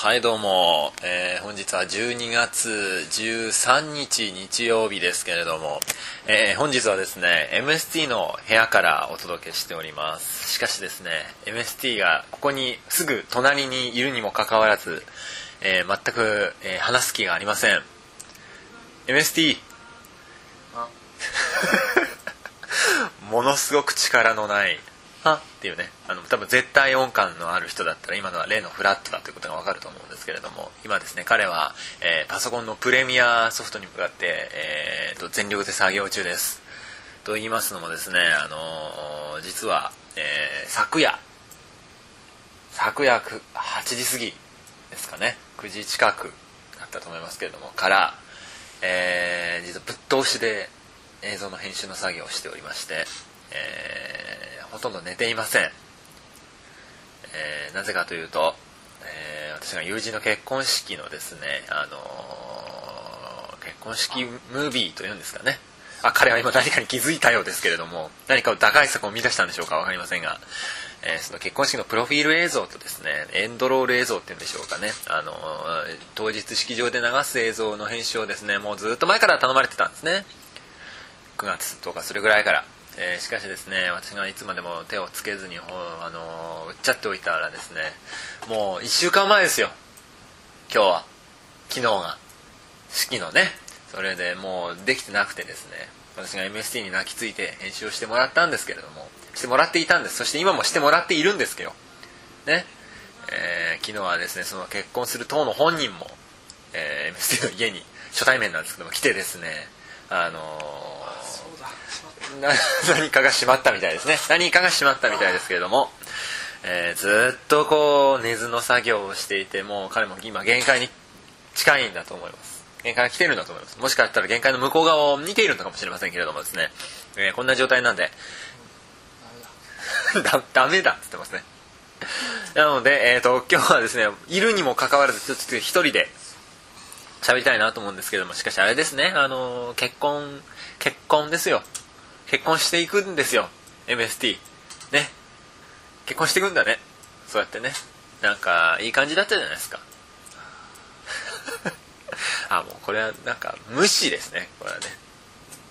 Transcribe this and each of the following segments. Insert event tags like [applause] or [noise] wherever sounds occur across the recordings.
はいどうも、えー本日は12月13日日曜日ですけれども、えー本日はですね MST の部屋からお届けしております。しかしですね MST がここにすぐ隣にいるにもかかわらず、えー全く、えー話す気がありません。MST [laughs] ものすごく力のない「は」っていうね。あの多分絶対音感のある人だったら今のは例のフラットだということが分かると思うんですけれども今ですね彼は、えーパソコンのプレミアソフトに向かって、えーと全力で作業中です。と言いますのもですね、あのー実は、えー昨夜昨夜8時過ぎですかね9時近くだったと思いますけれどもから、えー実はぶっ通しで映像の編集の作業をしておりまして、えーほとんど寝ていません、えーなぜかというと、えー私が友人の結婚式のですね、あのー結婚式ムービーというんですかね。あ彼は今何かに気づいたようですけれども何かを打開策を見出したんでしょうか分かりませんが、えーその結婚式のプロフィール映像とですねエンドロール映像っていうんでしょうかね、あのー当日式場で流す映像の編集をですねもうずっと前から頼まれてたんですね。9月とかそれぐらいから、えーしかしですね私がいつまでも手をつけずにほあのー売っちゃっておいたらですねもう1週間前ですよ。今日は。昨日が。式のね。それでもうできてなくてですね。私が MST に泣きついて編集をしてもらったんですけれども。してもらっていたんです。そして今もしてもらっているんですけど。ね、えー昨日はですねその結婚する当の本人も、えー MST の家に初対面なんですけども来てですねあのー [laughs] 何かが閉まったみたいですね。何かが閉まったみたいですけれども、えーずっとこう根津の作業をしていてもう彼も今限界に近いんだと思います。限界が来てるんだと思います。もしかしたら限界の向こう側を見ているのかもしれませんけれどもですね、えーこんな状態なんで。[laughs] だ。ダメだ。って言ってますね。なので、えー、と今日はですねいるにもかかわらずちょっと一人で喋りたいなと思うんですけどもしかしあれですね。あのー結婚結婚ですよ。結婚していくんですよ。MST ね。結婚していくんだね。そうやってね。なんかいい感じだったじゃないですか。[laughs] あもうこれはなんか無視ですね。これはね。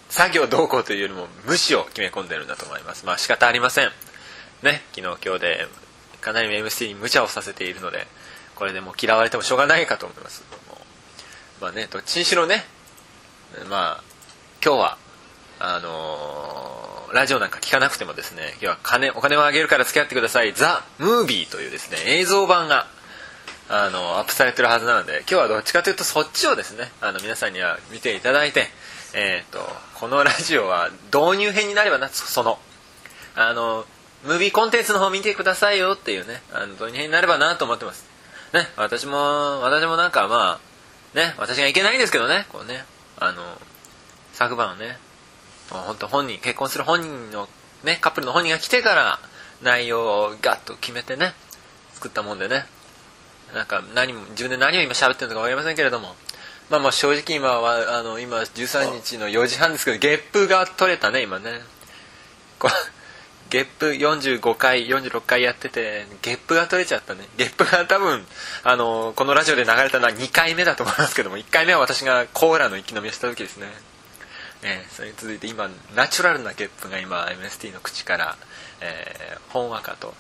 作業どうこうというよりも無視を決め込んでるんだと思います。まあ仕方ありません。ね。昨日今日でかなり MST に無茶をさせているのでこれでもう嫌われてもしょうがないかと思います。もまあねどっちにしろね。まあ今日はあのラジオなんか聞かなくてもですね今日は金お金をあげるから付き合ってください「ザ・ムービーというですね映像版があのアップされてるはずなので今日はどっちかというとそっちをですねあの皆さんには見ていただいて、えー、とこのラジオは導入編になればなそのあのムービーコンテンツの方見てくださいよっていうねあの導入編になればなと思ってます。ね私も私もなんかまあね私がいけないんですけどねこうねあの昨晩ねもう本当本人結婚する本人のねカップルの本人が来てから内容をガッと決めてね作ったもんでね。なんか何も自分で何を今喋ってるのか分かりませんけれども。まあまあ正直今はあの今13日の4時半ですけどゲップが取れたね今ね。こうゲップ45回46回やっててゲップが取れちゃったね。ゲップが多分あのこのラジオで流れたのは2回目だと思いますけども1回目は私がコーラの一気飲みをした時ですね。えーそれに続いて今ナチュラルなゲップが今 MST の口から、えーほんわかと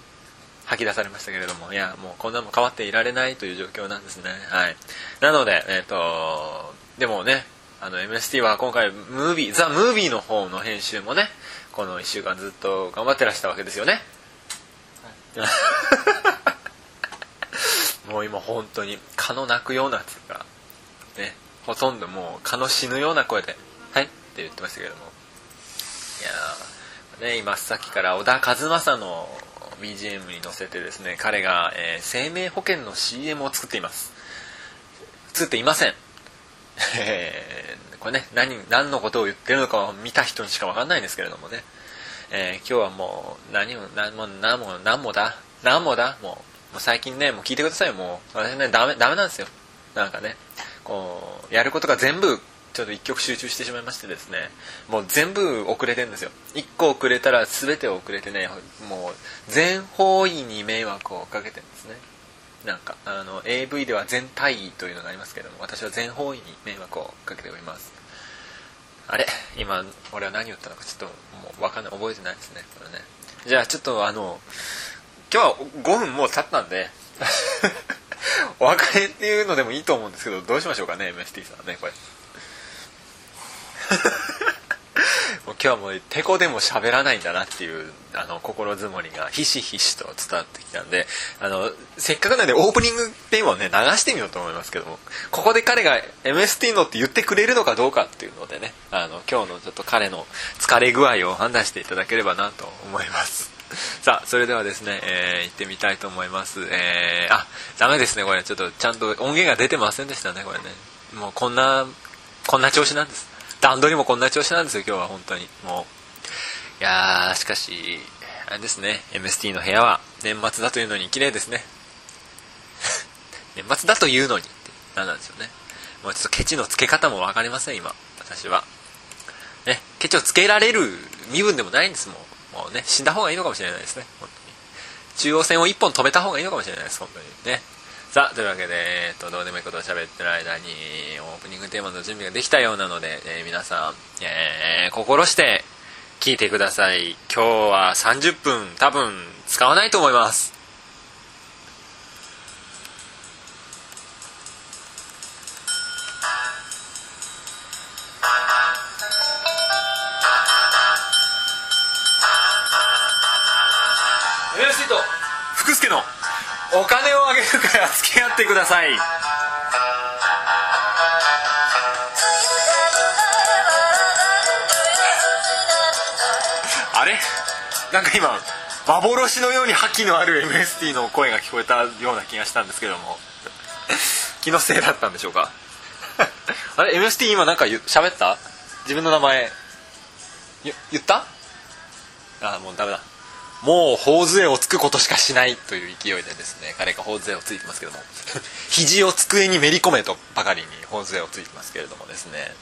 吐き出されましたけれどもいやもうこんなもん変わっていられないという状況なんですね。はい。なのでえっ、とでもねあの MST は今回ムービーザ・ムービーの方の編集もねこの1週間ずっと頑張ってらしたわけですよね、もう今本当に蚊の鳴くようなつうかねほとんどもう蚊の死ぬような声で「はい」って言ってましたけども。いやね今さっきから小田和正の BGM に乗せてですね彼が、えー生命保険の CM を作っています。作っていません。これね何何のことを言ってるのかを見た人にしか分かんないんですけれどもね、えー今日はもう何も何も何も何もだ？何もだ？もうもう最近ねもう聞いてくださいもう私ねダメダメなんですよ。なんかねこうやることが全部ちょっと一曲集中してしまいましてですねもう全部遅れてるんですよ。1個遅れたら全て遅れてねもう全方位に迷惑をかけてるんですね。なんかあの AV では全体位というのがありますけども私は全方位に迷惑をかけております。あれ？今俺は何言ったのかちょっともう分かんない。覚えてないですねこれね。じゃあちょっとあの今日は5分もう経ったんで [laughs] お別れっていうのでもいいと思うんですけどどうしましょうかね MST さんねこれ。もう今日はもうてこでも喋らないんだなっていうあの心づもりがひしひしと伝わってきたんであのせっかくなんでオープニングテーマをね流してみようと思いますけどもここで彼が MST のって言ってくれるのかどうかっていうのでねあの今日のちょっと彼の疲れ具合を判断していただければなと思います。[laughs] さあそれではですね、えー、行ってみたいと思います。えー、あダメですねこれ。ちょっとちゃんと音源が出てませんでしたねこれね。もうこんなこんな調子なんです。段取りもこんな調子なんですよ今日は本当に。もういやーしかしあれですね MST の部屋は年末だというのに綺麗ですね。[laughs] 年末だというのにって何なんですよね。もうちょっとケチのつけ方も分かりません今私は。ねケチをつけられる身分でもないんですもんもうね死んだ方がいいのかもしれないですね本当に。中央線を1本止めた方がいいのかもしれないです本当に。ね。さあというわけで、えっと、どうでもいいことを喋ってる間にオープニングテーマの準備ができたようなので、えー、皆さん、えー、心して聞いてください。今日は30分多分使わないと思います。さい。あれ？なんか今幻のように覇気のある MST の声が聞こえたような気がしたんですけども。[laughs] 気のせいだったんでしょうか？[laughs] あれ？MST 今なんか喋った？自分の名前。言った？あもうダメだ。もう頬杖をつくことしかしないという勢いでですね彼が頬杖をついてますけども [laughs] 肘を机にめり込めとばかりに頬杖をついてますけれどもですね。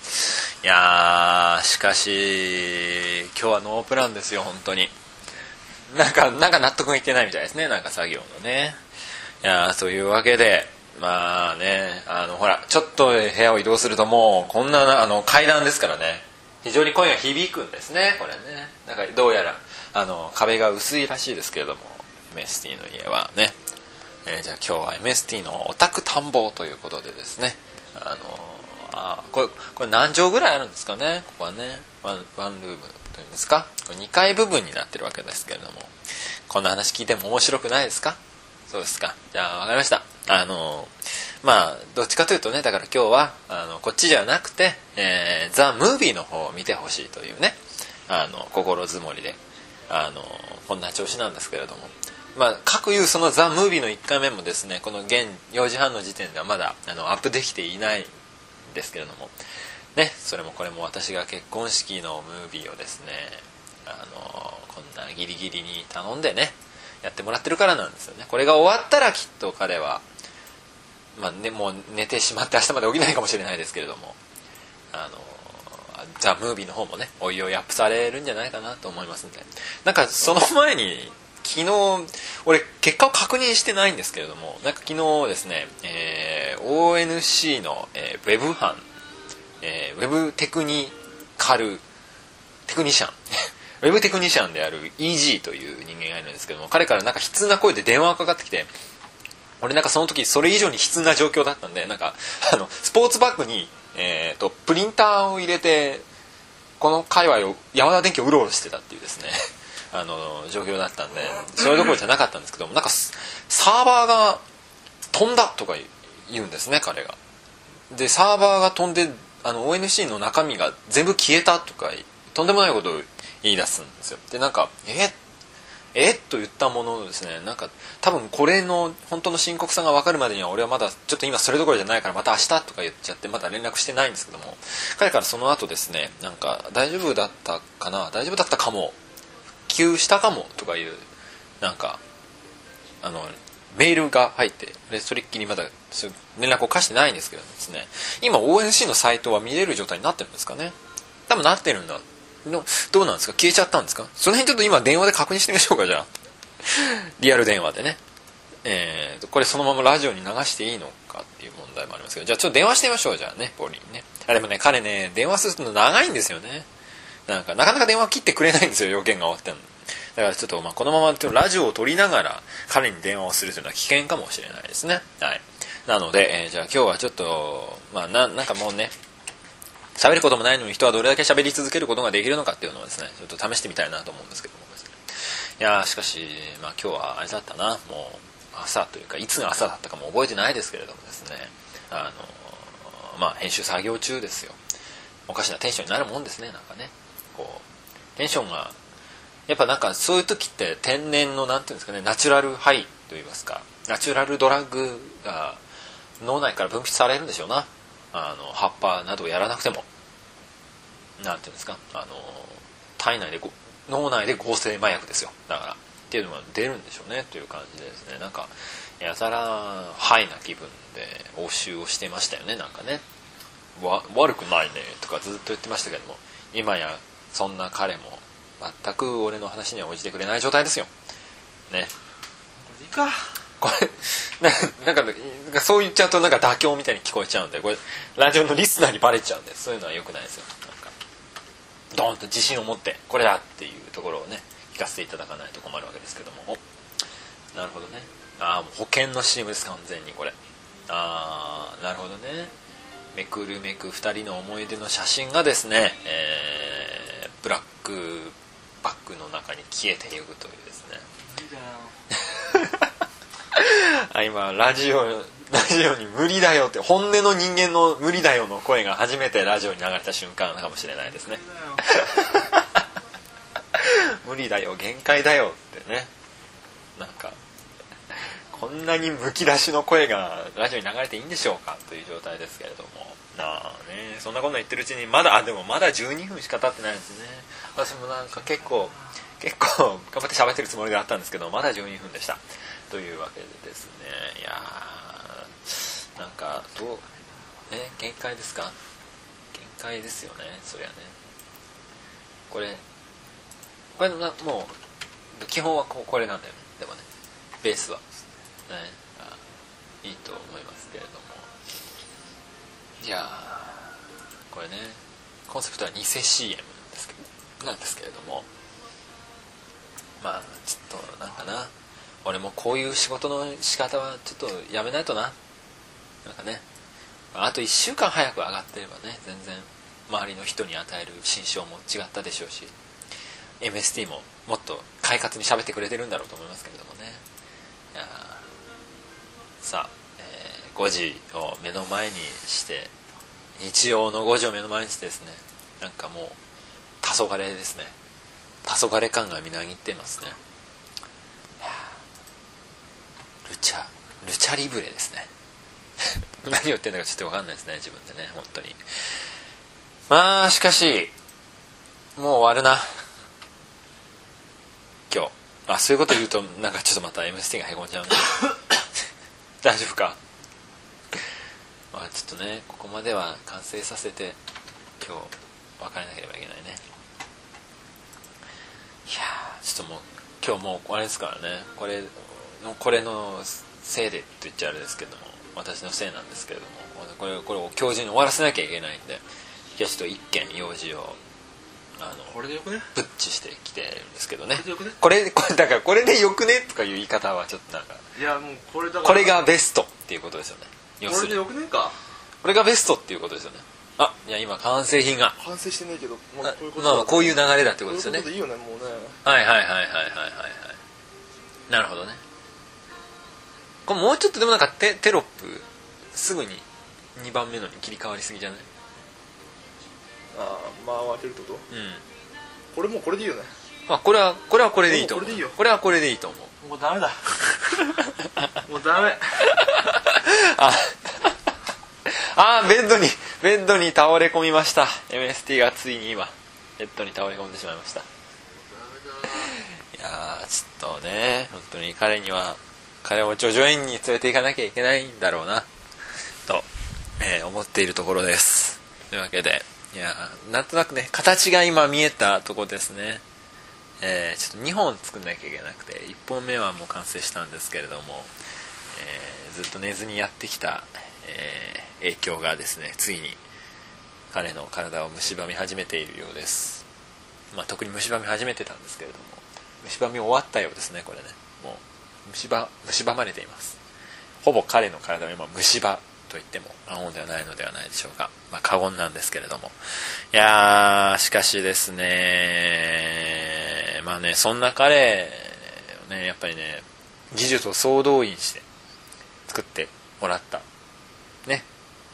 いやしかし今日はノープランですよ本当に。なんかなんか納得がいってないみたいですねなんか作業のね。いやそういうわけでまあねあのほらちょっと部屋を移動するともうこんなあの階段ですからね。非常に声が響くんですねこれね。なんかどうやら。あの壁が薄いらしいですけれども MST の家はね、えー、じゃあ今日は MST のオタク探訪ということでですね。あのあこれこれ何畳ぐらいあるんですかね？ここはね。ワンワンルームというんですか？これ2階部分になってるわけですけれども。こんな話聞いても面白くないですか？そうですか。じゃあ分かりました。あのまあどっちかというとねだから今日はあのこっちじゃなくて、えー、ザ・ムービーの方を見てほしいというね。あの心づもりで。あのこんな調子なんですけれども、まあ、各いうその「ザ・ムービーの1回目もですねこの現4時半の時点ではまだあのアップできていないんですけれども。ねそれもこれも私が結婚式のムービーをですねあのこんなギリギリに頼んでねやってもらってるからなんですよね。これが終わったらきっと彼はまあね、もう寝てしまって明日まで起きないかもしれないですけれどもあのザ・ムービーの方もねおいおいアップされるんじゃないかなと思いますんで。なんかその前に昨日俺結果を確認してないんですけれどもなんか昨日ですね、えー、ONC の、えー、ウェブ班、えー、ウェブテクニカルテクニシャン。[laughs] ウェブテクニシャンである EG という人間がいるんですけども彼からなんか悲痛な声で電話がかかってきて俺なんかその時それ以上に悲痛な状況だったんでなんかあのスポーツバッグにえーと、プリンターを入れてこの界隈を山田電機をうろうろしてたっていうですね [laughs] あの状況だったんでそれどころじゃなかったんですけどもなんかサーバーが飛んだとか言うんですね彼が。でサーバーが飛んであの ONC の中身が全部消えたとかとんでもないことを言い出すんですよ。でなんかえっえ？っと言ったものですね。なんか多分これの本当の深刻さが分かるまでには俺はまだちょっと今それどころじゃないからまた明日とか言っちゃってまだ連絡してないんですけども。彼からその後ですねなんか大丈夫だったかな？大丈夫だったかも。急したかもとかいうなんかあのメールが入ってでそれっきりまだ連絡を貸してないんですけどですね。今 ONC のサイトは見れる状態になってるんですかね。多分なってるんだ。のどうなんですか？消えちゃったんですか？その辺ちょっと今電話で確認してみましょうかじゃあ。[laughs] リアル電話でね。えー、これそのままラジオに流していいのかっていう問題もありますけど。じゃあちょっと電話してみましょうじゃあねポリーにね。あでもね彼ね電話するの長いんですよね。なんかなかなか電話切ってくれないんですよ要件が終わってんの。だからちょっとまあこのままラジオを撮りながら彼に電話をするというのは危険かもしれないですね。はい。なので、えー、じゃあ今日はちょっとまあななんかもうね喋ることもないのに人はどれだけ喋り続けることができるのかっていうのをですねちょっと試してみたいなと思うんですけども。ねいやしかし、まあ、今日はあれだったなもう朝というかいつが朝だったかも覚えてないですけれどもですね。あのまあ編集作業中ですよ。おかしなテンションになるもんですねなんかね。こうテンションがやっぱなんかそういう時って天然の何ていうんですかねナチュラルハイといいますかナチュラルドラッグが脳内から分泌されるんでしょうな。あの葉っぱなどをやらなくても何ていうんですかあの体内で脳内で合成麻薬ですよ。だからっていうのが出るんでしょうねという感じでですね。なんかやたらハイな気分で応酬をしてましたよねなんかね。悪くないねとかずっと言ってましたけども今やそんな彼も全く俺の話には応じてくれない状態ですよ。ね。いいか。これななんかそう言っちゃうとなんか妥協みたいに聞こえちゃうんでこれラジオのリスナーにバレちゃうんでそういうのはよくないですよ。なんかドーンと自信を持ってこれだっていうところをね聞かせていただかないと困るわけですけども。なるほどね。ああ保険の CM です完全にこれ。ああなるほどね。めくるめく2人の思い出の写真がですね、えー、ブラックバッグの中に消えていくというですね。あ今ラジオラジオに無理だよって本音の人間の無理だよの声が初めてラジオに流れた瞬間かもしれないですね。[laughs] 無理だよ限界だよってね。なんかこんなにむき出しの声がラジオに流れていいんでしょうかという状態ですけれども。なあねそんなこと言ってるうちにまだあでもまだ12分しか経ってないですね。私もなんか結構結構頑張って喋ってるつもりであったんですけどまだ12分でしたというわけでですねいやーなんかどうね限界ですか？限界ですよねそりゃね。これこれなもう基本はここれなんだよね。でもねベースは。ねいいと思いますけれども。いやこれねコンセプトは偽 CM ですけどなんですけれども。まあちょっとなんかな。俺もこういう仕事の仕方はちょっとやめないとな。なんかね。あと1週間早く上がってればね全然周りの人に与える心象も違ったでしょうし MST ももっと快活に喋ってくれてるんだろうと思いますけれどもね。さあ、えー、5時を目の前にして日曜の5時を目の前にしてですね。なんかもう黄昏ですね。黄昏感がみなぎっていますね。ルチャルチャリブレですね。[laughs] 何を言ってんだかちょっと分かんないですね自分でね本当に。まあしかしもう終わるな。今日。あそういうこと言うとなんかちょっとまた MST がへこんじゃうんね [laughs] 大丈夫か。まあちょっとねここまでは完成させて今日別れなければいけないね。いやちょっともう今日もうあれですからね。これこれのせいでって言っちゃあれですけども私のせいなんですけれどもこれこれを今日中に終わらせなきゃいけないんで今日ちょっと一件用事をあのこれでよくね？ブッチしてきてるんですけどね。これこれだからこれでよくね？とかいう言い方はちょっとなんかいやもうこれだから。これがベストっていうことですよね。要これでよくねえか。これがベストっていうことですよね。あいや今完成品が。完成してねえけどまあこういうことまあこういう流れだってことですよね。こういうことでいいよねもうね。はいはいはいはいはいはいはい。なるほどねこれもうちょっとでもなんかテテロップすぐに2番目のに切り替わりすぎじゃない？ああ回れるってこと？うん。これもうこれでいいよね。まあこれはこれはこれでいいと思うこれでいいよ。これはこれでいいと思う。もうダメだ。[laughs] もうダメ。ああベッドにベッドに倒れ込みました。MST がついに今ベッドに倒れ込んでしまいました。いやーちょっとね本当に彼には彼を叙々苑に連れて行かなきゃいけないんだろうな。と、えー思っているところです。というわけでいやなんとなくね形が今見えたとこですね。えーちょっと2本作んなきゃいけなくて1本目はもう完成したんですけれどもえずっと寝ずにやってきた、え影響がですねついに彼の体を蝕み始めているようです、まあ、特に蝕み始めてたんですけれども蝕み終わったようですねこれね。蝕蝕まれています。ほぼ彼の体は今虫歯と言っても過言ではないのではないでしょうか、まあ、過言なんですけれども。いやーしかしですねまあねそんな彼をねやっぱりね技術を総動員して作ってもらった。ね。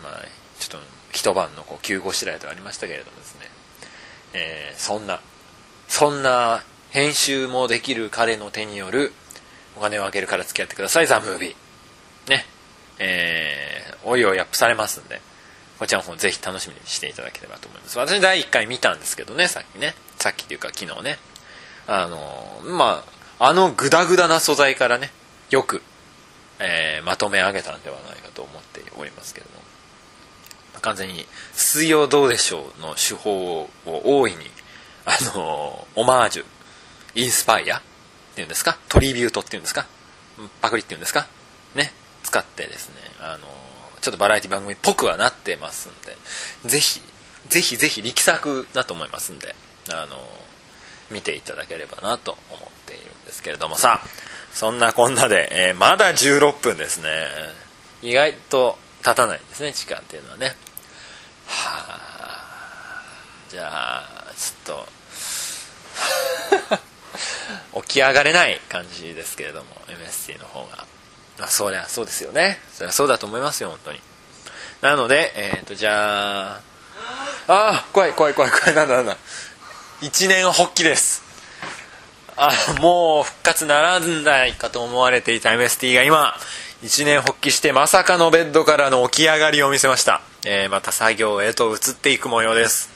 まあちょっと一晩のこう急ごしらえとありましたけれどもですね、えーそんなそんな編集もできる彼の手によるお金をあげるから付き合ってください。ザ・ムービー。ね。えーおいおいアップされますんで。こちらの方ぜひ楽しみにしていただければと思います。私第1回見たんですけどねさっきね。さっきっていうか昨日ね。あのまああのグダグダな素材からねよく、えーまとめ上げたんではないかと思っておりますけども。完全に「水曜どうでしょう」の手法を大いにあのオマージュインスパイアっていうんですか？トリビュートっていうんですか？パクリっていうんですか？ね使ってですねあのちょっとバラエティ番組っぽくはなってますんでぜひぜひぜひ力作だと思いますんであの見ていただければなと思っているんですけれども。さそんなこんなで、えーまだ16分ですね。意外と経たないですね時間っていうのはね。はあじゃあちょっとき上がれない感じですけれども MST の方が。まあそりゃそうですよね。そりゃそうだと思いますよ本当に。なのでえっ、とじゃああ怖い怖い怖い怖いなんだなんだ。一年発起です。あもう復活ならないかと思われていた MST が今一年発起してまさかのベッドからの起き上がりを見せました、えーまた作業へと移っていく模様です。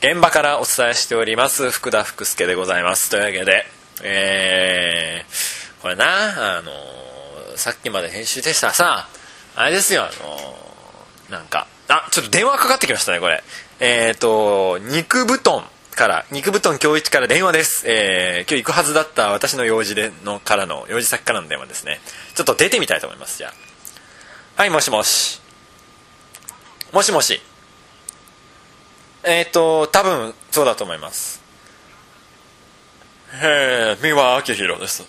現場からお伝えしております福田福助でございます。というわけでえー、これなあのーさっきまで編集でした。らさあれですよあのーなんか。あちょっと電話かかってきましたねこれ。えっ、と肉布団から肉布団今日一から電話です、えー今日行くはずだった私の用事でのからの用事先からの電話ですね。ちょっと出てみたいと思いますじゃあ。はいもしもし。もしもし。えっ、と多分そうだと思います。えー、三輪明宏です。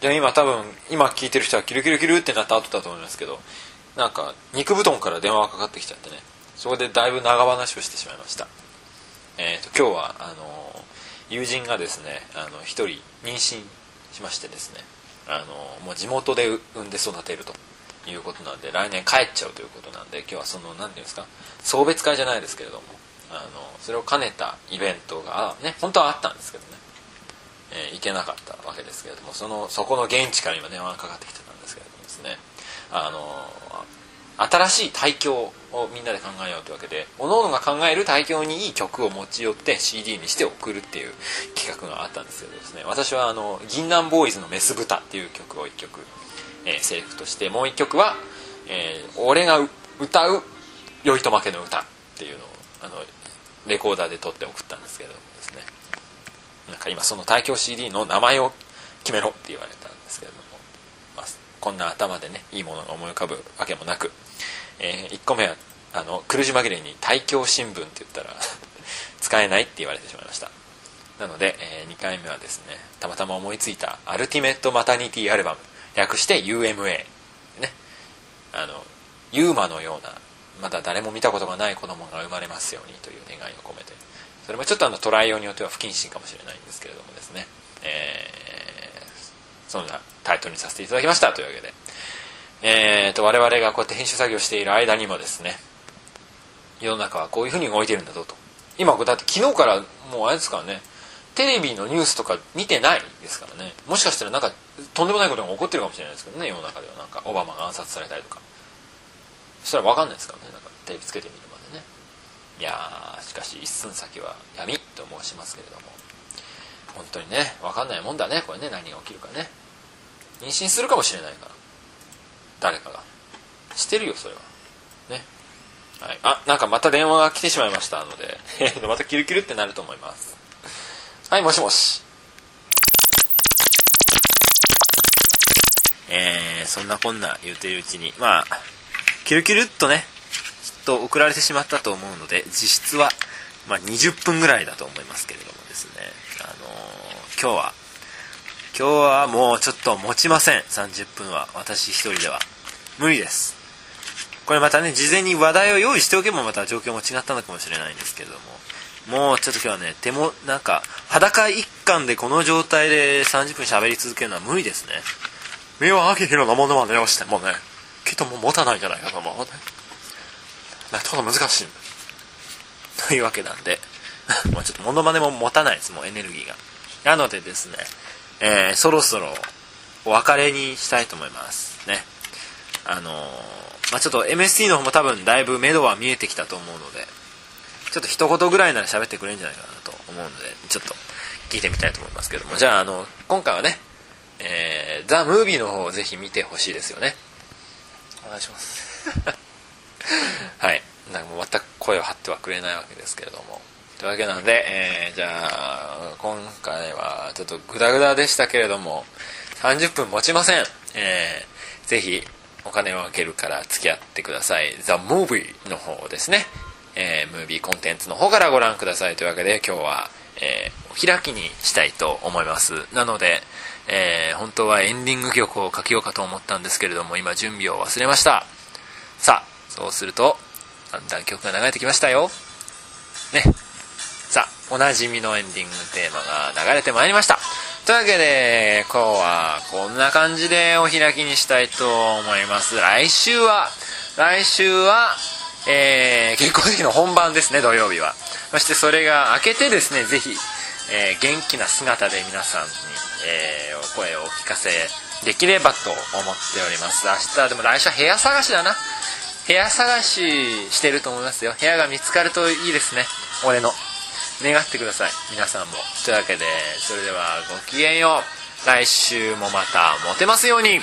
じゃ今多分今聞いてる人はキルキルキルってなった後だと思いますけどなんか肉布団から電話がかかってきちゃってね。そこでだいぶ長話をしてしまいました。えー、と今日はあの友人がですねあの一人妊娠しましてですね。あのもう地元で産んで育てるということなんで来年帰っちゃうということなんで今日はその何ていうんですか送別会じゃないですけれどもあのそれを兼ねたイベントがね本当はあったんですけどね、えー行けなかったわけですけれどもそのそこの現地から今電話がかかってきてたんですけれどもですね。あの新しい対響をみんなで考えようというわけで各々が考える対響にいい曲を持ち寄って CD にして送るっていう企画があったんですけどですね。私はあの銀杏ボーイズの「メス豚」っていう曲を1曲、えーセレクトしてもう1曲は、えー俺が歌う「酔いと負けの歌」っていうのをあのレコーダーで撮って送ったんですけどですね。なんか今その対響 CD の名前を決めろって言われたんですけれども、まあ、こんな頭でねいいものが思い浮かぶわけもなく、え1個目はあの苦し紛れに「対響新聞」って言ったら [laughs] 使えないって言われてしまいました。なので、え2回目はですねたまたま思いついた「アルティメット・マタニティ・アルバム」略して UMA ね。あのユーマのようなまだ誰も見たことがない子供が生まれますようにという願いを込めてそれもちょっとあのトライ用によっては不謹慎かもしれないんですけれどもですね、えーそんなタイトルにさせていただきましたというわけで、えー、と我々がこうやって編集作業している間にもですね世の中はこういうふうに動いてるんだぞと。今だって昨日からもうあれですからねテレビのニュースとか見てないですからね。もしかしたらなんかとんでもないことが起こってるかもしれないですけどね世の中では。なんかオバマが暗殺されたりとか。そしたら分かんないですからね。なんかテレビつけてみるまでね。いやーしかし一寸先は闇と申しますけれども。本当にね分かんないもんだね。これね何が起きるかね。妊娠するかもしれないから。誰かが。してるよそれは。ね。はい、あなんかまた電話が来てしまいました。ので。[laughs] またキルキルってなると思います。はいもしもし。えー、そんなこんな言うているうちに。まあキュルキュルっとねきっと送られてしまったと思うので実質は、まあ、20分ぐらいだと思いますけれどもですね。あのー、今日は今日はもうちょっと持ちません。30分は私一人では。無理です。これまたね事前に話題を用意しておけばまた状況も違ったのかもしれないんですけれども。もうちょっと今日はね手もなんか裸一貫でこの状態で30分喋り続けるのは無理ですね。三輪明宏のものまねをしてもね。きっとも持たないんじゃないかと思うねちょっと難しい。というわけなんで。[laughs] もうちょっとモノマネも持たないですもうエネルギーが。なのでですねえー、そろそろお別れにしたいと思います。ね。あのー、まあ、ちょっと MST の方も多分だいぶ目処は見えてきたと思うのでちょっと一言ぐらいなら喋ってくれるんじゃないかなと思うのでちょっと聞いてみたいと思いますけども。じゃああの今回はねえー、ザ・ムービーの方をぜひ見てほしいですよね。願いします。[laughs] はい。なんかもう全く声を張ってはくれないわけですけれども。というわけなんで、えー、じゃあ今回はちょっとグダグダでしたけれども30分持ちません、えー、ぜひお金をあげるから付き合ってください。The Movie の方ですね、えー、ムービーコンテンツの方からご覧ください。というわけで今日は、えー、開きにしたいと思います。なので、えー、本当はエンディング曲をかけようかと思ったんですけれども今準備を忘れました。さあそうするとだんだん曲が流れてきましたよ。ね。さあおなじみのエンディングテーマが流れてまいりました。というわけで今日はこんな感じでお開きにしたいと思います。来週は来週はえー、結婚式の本番ですね土曜日は。そしてそれが明けてですねぜひ、えー、元気な姿で皆さんに、えー、声をお聞かせできればと思っております。明日でも来週は部屋探しだな。部屋探ししてると思いますよ。部屋が見つかるといいですね。俺の。願ってください。皆さんも。というわけでそれではごきげんよう。来週もまたモテますように。